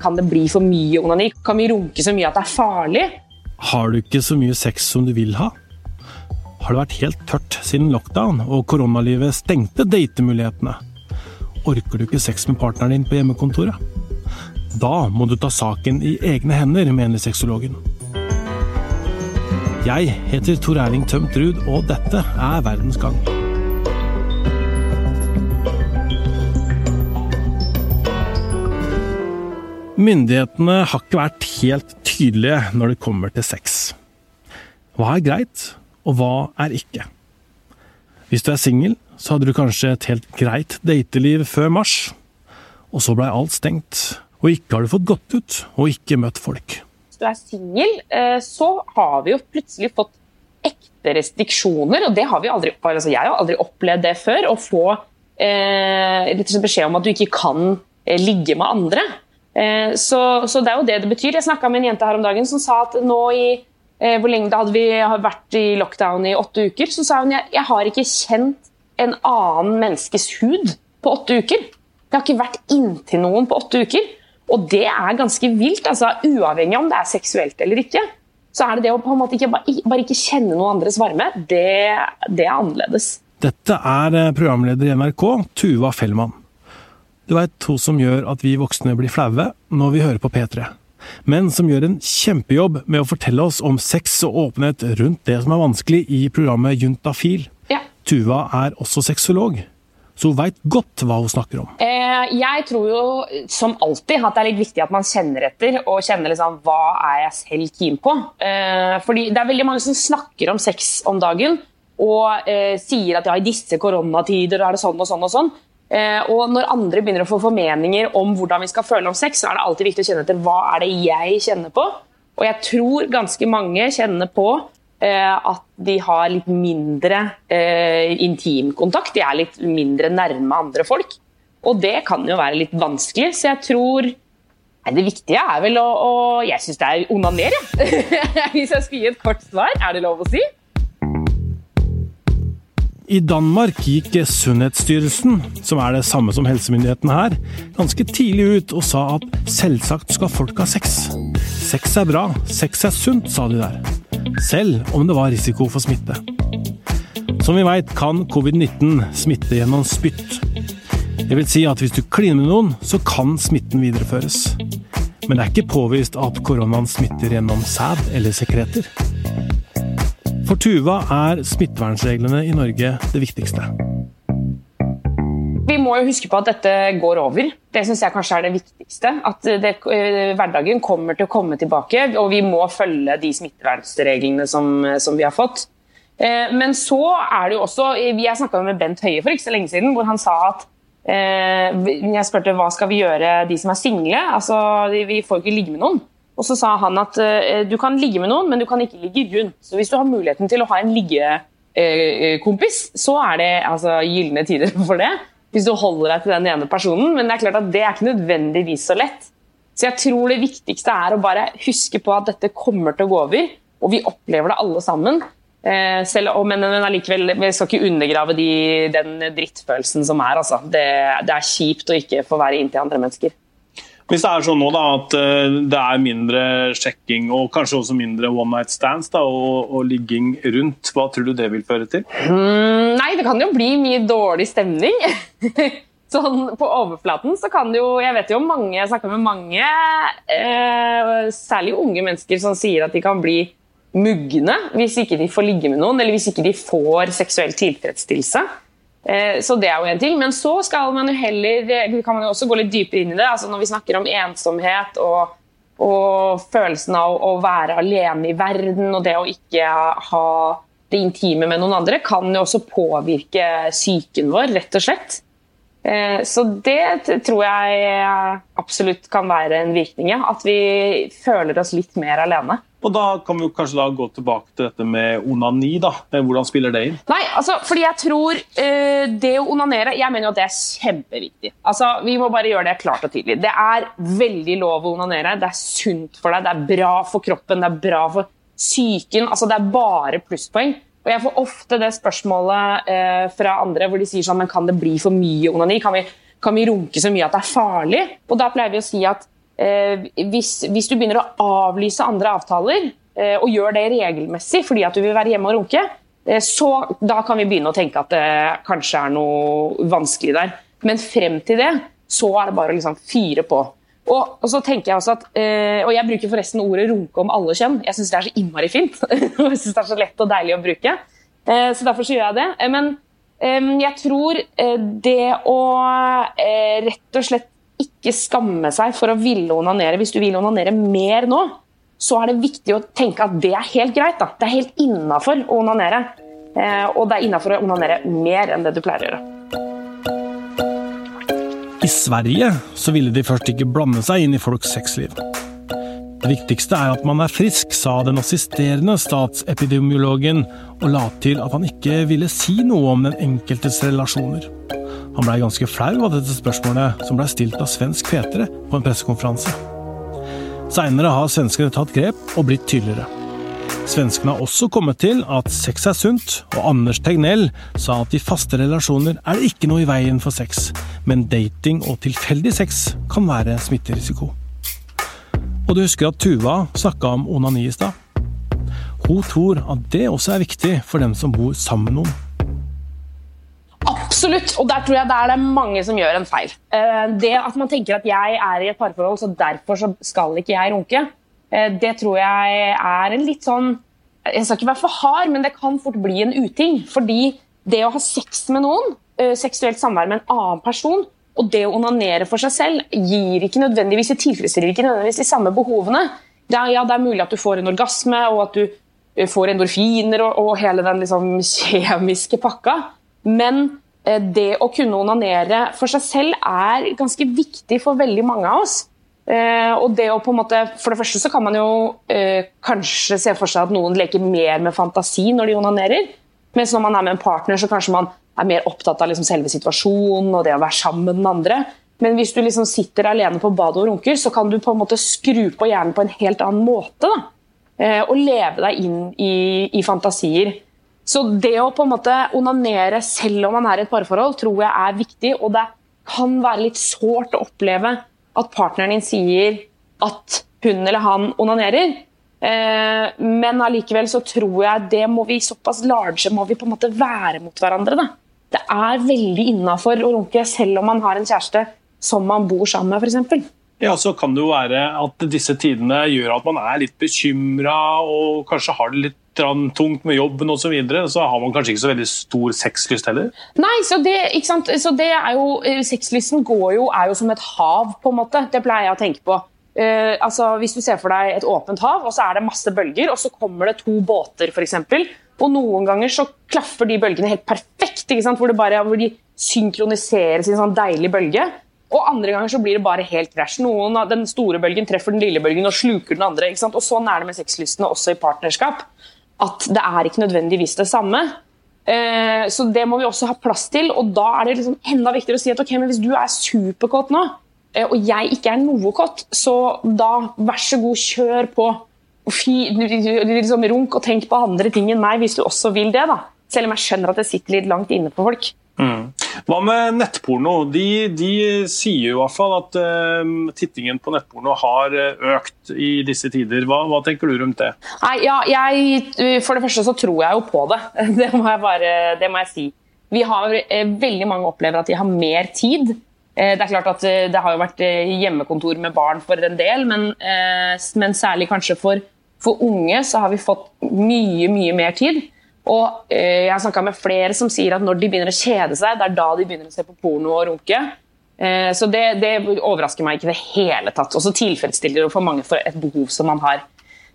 kan det bli for mye onani? Kan vi runke så mye at det er farlig? Har du ikke så mye sex som du vil ha? Har det vært helt tørt siden lockdown og koronalivet stengte datemulighetene? Orker du ikke sex med partneren din på hjemmekontoret? Da må du ta saken i egne hender, mener sexologen. Jeg heter Tor Erling Tømt Ruud, og dette er Verdens gang. Myndighetene har ikke vært helt tydelige når det kommer til sex. Hva er greit, og hva er ikke? Hvis du er singel, så hadde du kanskje et helt greit dateliv før mars, og så blei alt stengt, og ikke har du fått gått ut og ikke møtt folk. Hvis du er singel, eh, så har vi jo plutselig fått ekte restriksjoner, og det har vi aldri, altså jeg har aldri opplevd det før. Å få eh, beskjed om at du ikke kan eh, ligge med andre. Eh, så, så, det er jo det det betyr. Jeg snakka med en jente her om dagen som sa at nå i eh, hvor lenge da hadde vi vært i lockdown i åtte uker, så sa hun jeg, jeg har ikke kjent en annen menneskes hud på åtte uker. Jeg har ikke vært inntil noen på åtte uker. Og det er ganske vilt, altså, uavhengig om det er seksuelt eller ikke. Så er det det å på en måte ikke, bare ikke kjenne noen andres varme, det, det er annerledes. Dette er eh, programleder i NRK, Tuva Fellmann. Du veit hun som gjør at vi voksne blir flaue når vi hører på P3, men som gjør en kjempejobb med å fortelle oss om sex og åpenhet rundt det som er vanskelig i programmet Juntafil. Ja. Tuva er også sexolog, så hun veit godt hva hun snakker om. Eh, jeg tror jo som alltid at det er litt viktig at man kjenner etter, og kjenner liksom hva er jeg selv keen på. Eh, fordi det er veldig mange som snakker om sex om dagen, og eh, sier at ja, i disse koronatider er det sånn og sånn og sånn. Eh, og når andre begynner å få formeninger om hvordan vi skal føle om sex, så er det alltid viktig å kjenne etter hva er det jeg kjenner på. Og jeg tror ganske mange kjenner på eh, at de har litt mindre eh, intimkontakt. De er litt mindre nærme andre folk. Og det kan jo være litt vanskelig, så jeg tror nei, Det viktige er vel å, å Jeg syns det er onanere, Hvis jeg skulle gi et kort svar, er det lov å si? I Danmark gikk Sunnhetsstyrelsen, som er det samme som helsemyndighetene her, ganske tidlig ut og sa at selvsagt skal folk ha sex. Sex er bra, sex er sunt, sa de der. Selv om det var risiko for smitte. Som vi veit kan covid-19 smitte gjennom spytt. Det vil si at hvis du kliner med noen, så kan smitten videreføres. Men det er ikke påvist at koronaen smitter gjennom sæd eller sekreter. For Tuva er smittevernreglene i Norge det viktigste. Vi må jo huske på at dette går over. Det syns jeg kanskje er det viktigste. At det, eh, hverdagen kommer til å komme tilbake, og vi må følge de smittevernreglene som, som vi har fått. Eh, men så er det jo også Jeg snakka med Bent Høie for ikke så lenge siden, hvor han sa at eh, Jeg spurte hva skal vi gjøre de som er single. Altså, vi får jo ikke ligge med noen. Og så sa han at uh, du kan ligge med noen, men du kan ikke ligge rundt. Så hvis du har muligheten til å ha en liggekompis, uh, så er det altså, gylne tider for det. Hvis du holder deg til den ene personen. Men det er klart at det er ikke nødvendigvis så lett. Så jeg tror det viktigste er å bare huske på at dette kommer til å gå over. Og vi opplever det alle sammen. Eh, selv, men, men allikevel, vi skal ikke undergrave de, den drittfølelsen som er. Altså. Det, det er kjipt å ikke få være inntil andre mennesker. Hvis det er sånn nå da, at eh, det er mindre sjekking og kanskje også mindre one night stands da, og, og, ligging rundt, hva tror du det vil føre til? Mm, nei, det kan jo bli mye dårlig stemning. sånn på overflaten så kan det jo Jeg vet jo mange, jeg snakker med mange, eh, særlig unge mennesker, som sier at de kan bli mugne hvis ikke de får ligge med noen, eller hvis ikke de får seksuell tilfredsstillelse. Eh, så det er jo en ting. Men så skal man jo heller eh, kan man jo også gå litt dypere inn i det. altså Når vi snakker om ensomhet og, og følelsen av å være alene i verden og det å ikke ha det intime med noen andre, kan jo også påvirke psyken vår, rett og slett. Eh, så det tror jeg absolutt kan være en virkning. At vi føler oss litt mer alene. Og Da kan vi kanskje da gå tilbake til dette med onani. da. Eh, hvordan spiller det inn? Nei, altså, fordi jeg tror uh, Det å onanere jeg mener jo at det er kjempeviktig. Altså, Vi må bare gjøre det klart og tydelig. Det er veldig lov å onanere. Det er sunt for deg, det er bra for kroppen, det er bra for psyken. Altså, Det er bare plusspoeng. Og Jeg får ofte det spørsmålet eh, fra andre hvor de sier sånn Men kan det bli for mye onani? Kan vi, kan vi runke så mye at det er farlig? Og Da pleier vi å si at eh, hvis, hvis, du begynner å avlyse andre avtaler, eh, og gjør det regelmessig fordi at du vil være hjemme og runke, eh, så da kan vi begynne å tenke at det kanskje er noe vanskelig der. Men frem til det så er det bare å liksom fyre på. Og, og, så tenker jeg også at, eh, og jeg bruker forresten ordet runke om alle kjønn. Jeg syns det er så innmari fint. jeg synes det er så lett og deilig å bruke. Eh, så derfor så gjør jeg det. Eh, men eh, jeg tror eh, det å eh, rett og slett ikke skamme seg for å ville onanere hvis du vil onanere mer nå, så er det viktig å tenke at det er helt greit. Da. Det er helt innafor å onanere. og det er innafor å onanere mer enn det du pleier å gjøre. I Sverige så ville de først ikke blande seg inn i folks sexliv. Det viktigste er at man er frisk, sa den assisterende statsepidemiologen, og la til at han ikke ville si noe om den enkeltes relasjoner. Han blei ganske flau av dette spørsmålet, som blei stilt av svensk fetere på en pressekonferanse. Seinere har svenskene tatt grep og blitt tydeligere. Svenskene har også kommet til at sex er sunt, og Anders Tegnell sa at i faste relasjoner er det ikke noe i veien for sex, men dating og tilfeldig sex kan være smitterisiko. Og du husker at Tuva snakka om onani i stad? Hun tror at det også er viktig for dem som bor sammen med noen. Absolutt, og der tror jeg det er mange som gjør en feil. Eh, det at man tenker at jeg er i et parforhold, så derfor så skal ikke jeg runke det tror jeg er en litt sånn Jeg skal ikke være for hard, men det kan fort bli en uting. Fordi det å ha sex med noen, eh, seksuelt samvær med en annen person, og det å onanere for seg selv, gir ikke nødvendigvis, tilfredsstiller ikke nødvendigvis de samme behovene. Det er, ja, det er mulig at du får en orgasme, og at du eh, får endorfiner og, og hele den liksom, kjemiske pakka. Men det å kunne onanere for seg selv er ganske viktig for veldig mange av oss. Eh, og det å på en måte, For det første så kan man jo eh, kanskje se for seg at noen leker mer med fantasi når de onanerer. Mens når man er med en partner, så kanskje man er mer opptatt av liksom selve situasjonen og det å være sammen med den andre. Men hvis du liksom sitter alene på badet og runker, så kan du på en måte skru på hjernen på en helt annen måte. Eh, og leve deg inn i, i fantasier. Så det å på en måte onanere selv om man er i et parforhold, tror jeg er viktig. Og det kan være litt sårt å oppleve at partneren din sier at hun eller han onanerer. Eh, men allikevel så tror jeg det må vi såpass large må vi på en måte være mot hverandre. da. Det er veldig innafor å runke selv om man har en kjæreste som man bor sammen med, f.eks. Ja, så kan det jo være at disse tidene gjør at man er litt bekymra og kanskje har det litt tungt med jobben osv., så, videre, så har man kanskje ikke så veldig stor sexlyst heller? Nei, så det, ikke sant? Så det er jo, eh, Sexlysten går jo, er jo som et hav, på en måte. Det pleier jeg å tenke på. Uh, altså, hvis du ser for deg et åpent hav, og så er det masse bølger, og så kommer det to båter, f.eks. Og noen ganger så klaffer de bølgene helt perfekt, ikke sant? hvor, bare, hvor, de synkroniseres i en sånn deilig bølge. Og andre ganger så blir det bare helt krasj. Noen av Den store bølgen treffer den lille bølgen og sluker den andre. ikke sant? Og Sånn er det med sexlystene også i partnerskap. At det er ikke nødvendigvis det samme. Eh, så det må vi også ha plass til. Og da er det liksom enda viktigere å si at ok, men hvis du er superkåt nå, eh, og jeg ikke er noe kåt, så da vær så god, kjør på. Liksom, runk og tenk på andre ting enn meg hvis du også vil det. da. Selv om jeg skjønner at det sitter litt langt inne på folk. Mm. Hva med nettporno? De, de, sier i hvert fall at uh, tittingen på nettporno har eh, økt i disse tider. Hva, hva tenker du rundt det? Nei, ja, jeg, For det første så tror jeg jo på det. Det må jeg, bare, det må jeg si. Vi har, eh, veldig mange opplever at de har mer tid. Det er klart at det har jo vært hjemmekontor med barn for en del, men, men særlig kanskje for, for unge så har vi fått mye, mye mer tid. Og eh, Jeg har snakka med flere som sier at når de begynner å kjede seg, det er da de begynner å se på porno og runke. Eh, så det, det, overrasker meg ikke i det hele tatt. Og så tilfredsstiller det for mange for et behov som man har.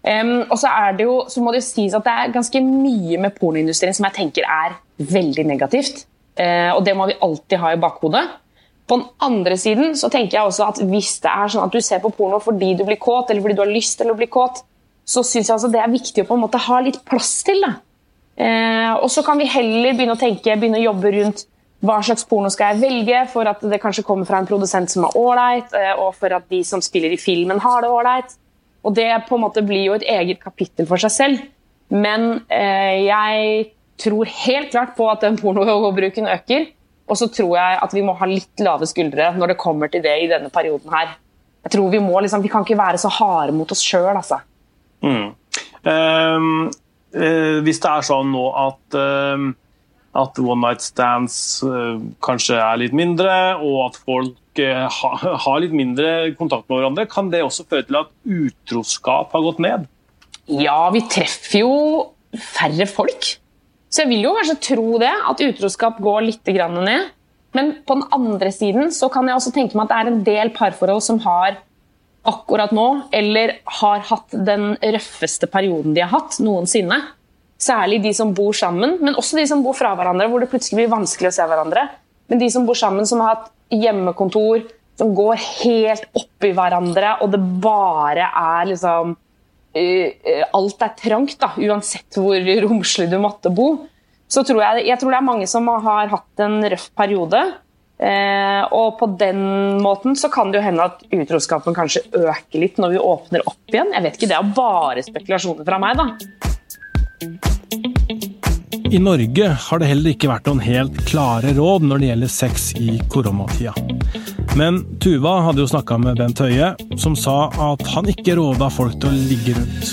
Um, og så, er det jo, så må det jo sies at det er ganske mye med pornoindustrien som jeg tenker er veldig negativt. Uh, og det må vi alltid ha i bakhodet. På den andre siden så tenker jeg også at hvis det er sånn at du ser på porno fordi du blir kåt, eller fordi du har lyst til å bli kåt, så syns jeg altså det er viktig å på en måte ha litt plass til det. Eh, og så kan vi heller begynne å tenke, begynne å jobbe rundt hva slags porno skal jeg velge for at det kanskje kommer fra en produsent som er ålreit, eh, og for at de som spiller i filmen, har det ålreit. Og det på en måte blir jo et eget kapittel for seg selv. Men eh, jeg tror helt klart på at den pornobruken øker. Og så tror jeg at vi må ha litt lave skuldre når det kommer til det i denne perioden her. jeg tror vi må liksom, vi kan ikke være så harde mot oss sjøl, altså. Mm. Um, hvis det er sånn nå at, uh, at one night stands uh, kanskje er litt mindre, og at folk har litt mindre kontakt med hverandre, kan det også føre til at utroskap har gått ned? Ja, vi treffer jo færre folk. Så jeg vil jo kanskje tro det, at utroskap går litt ned. Men på den andre siden så kan jeg også tenke meg at det er en del parforhold som har akkurat nå, eller har hatt den røffeste perioden de har hatt noensinne. Særlig de som bor sammen, men også de som bor fra hverandre, hvor det plutselig blir vanskelig å se hverandre. Men de som bor sammen, som har hatt hjemmekontor, som går helt oppi hverandre, og det bare er liksom Alt er trangt, da, uansett hvor romslig du måtte bo så tror jeg, jeg tror det er mange som har hatt en røff periode. Eh, og på den måten så kan det jo hende at utroskapen kanskje øker litt når vi åpner opp igjen. Jeg vet ikke, Det er bare spekulasjoner fra meg, da. I Norge har det heller ikke vært noen helt klare råd når det gjelder sex i koronatida. Men Tuva hadde jo snakka med Bent Høie, som sa at han ikke råda folk til å ligge rundt.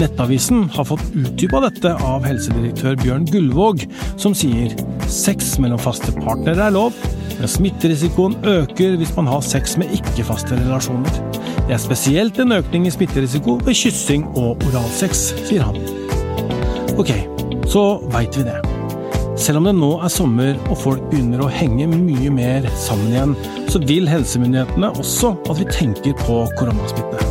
Nettavisen har fått utdypa dette av helsedirektør Bjørn Gullvåg, som sier sex mellom faste partnere er lov, men smitterisikoen øker hvis man har sex med ikke-faste relasjoner. Det er spesielt en økning i smitterisiko ved kyssing og oralsex, sier han. Ok, så veit vi det. Selv om det nå er sommer og folk begynner å henge mye mer sammen igjen, så vil helsemyndighetene også at vi tenker på koronasmitte.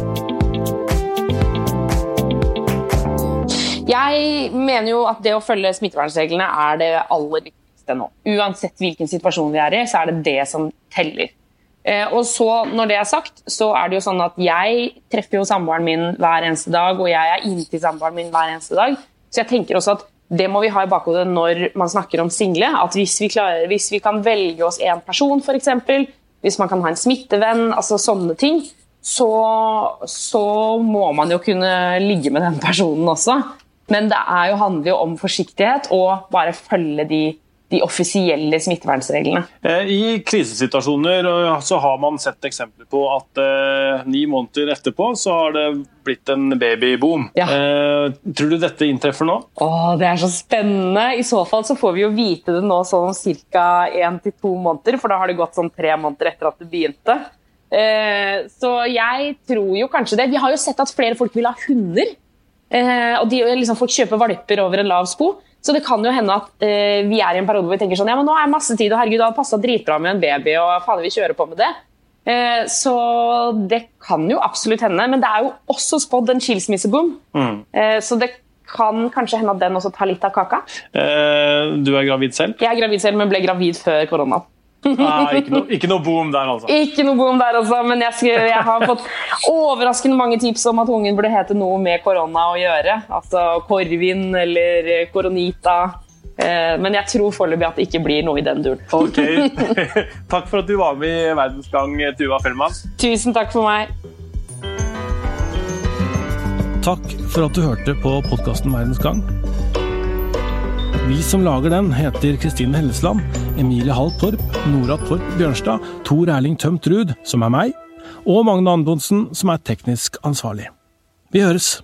Jeg mener jo at det å følge smittevernreglene er det aller viktigste nå. Uansett hvilken situasjon vi er i, så er det det som teller. Eh, og så, Når det er sagt, så er det jo sånn at jeg treffer jo samboeren min hver eneste dag, og jeg er inntil samboeren min hver eneste dag. Så jeg tenker også at det må vi ha i bakhodet når man snakker om single. At hvis vi, klarer, hvis vi kan velge oss én person, f.eks., hvis man kan ha en smittevenn, altså sånne ting, så, så må man jo kunne ligge med den personen også. Men det jo, handler jo om forsiktighet og bare følge de, de offisielle smittevernreglene. Eh, I krisesituasjoner eh, så har man sett eksempler på at eh, ni måneder etterpå så har det blitt en babyboom. Ja. Eh, tror du dette inntreffer nå? Åh, det er så spennende. I så fall så får vi jo vite det nå sånn ca. én til to måneder, for da har det gått sånn tre måneder etter at det begynte. Eh, så jeg tror jo kanskje det. Vi har jo sett at flere folk vil ha hunder. Eh, og de, liksom, Folk kjøper valper over en lav sko. Så det kan jo hende at eh, vi er i en periode hvor vi tenker sånn ja, men nå er det masse tid, og herregud, det hadde passa dritbra med en baby, og fader, vi kjører på med det. Eh, så det kan jo absolutt hende. Men det er jo også spådd en skilsmisseboom. Mm. Eh, så det kan kanskje hende at den også tar litt av kaka. Eh, du er gravid selv? Jeg er gravid selv, men ble gravid før korona. Nei, ikke, no, ikke noe boom der, altså. Ikke noe boom der, altså. Men jeg, skal, jeg, har fått overraskende mange tips om at ungen burde hete noe med korona å gjøre. Altså Korvin eller Koronita. Eh, men jeg tror foreløpig at det ikke blir noe i den duren. Ok. Takk for at du var med i Verdensgang, Tuva Fellmann. Tusen takk for meg. Takk for at du hørte på podkasten Verdensgang. Vi som lager den, heter Kristine Hellesland, Emilie Hall Torp, Nora Torp Bjørnstad, Tor Erling Tømt Ruud, som er meg, og Magne Antonsen, som er teknisk ansvarlig. Vi høres!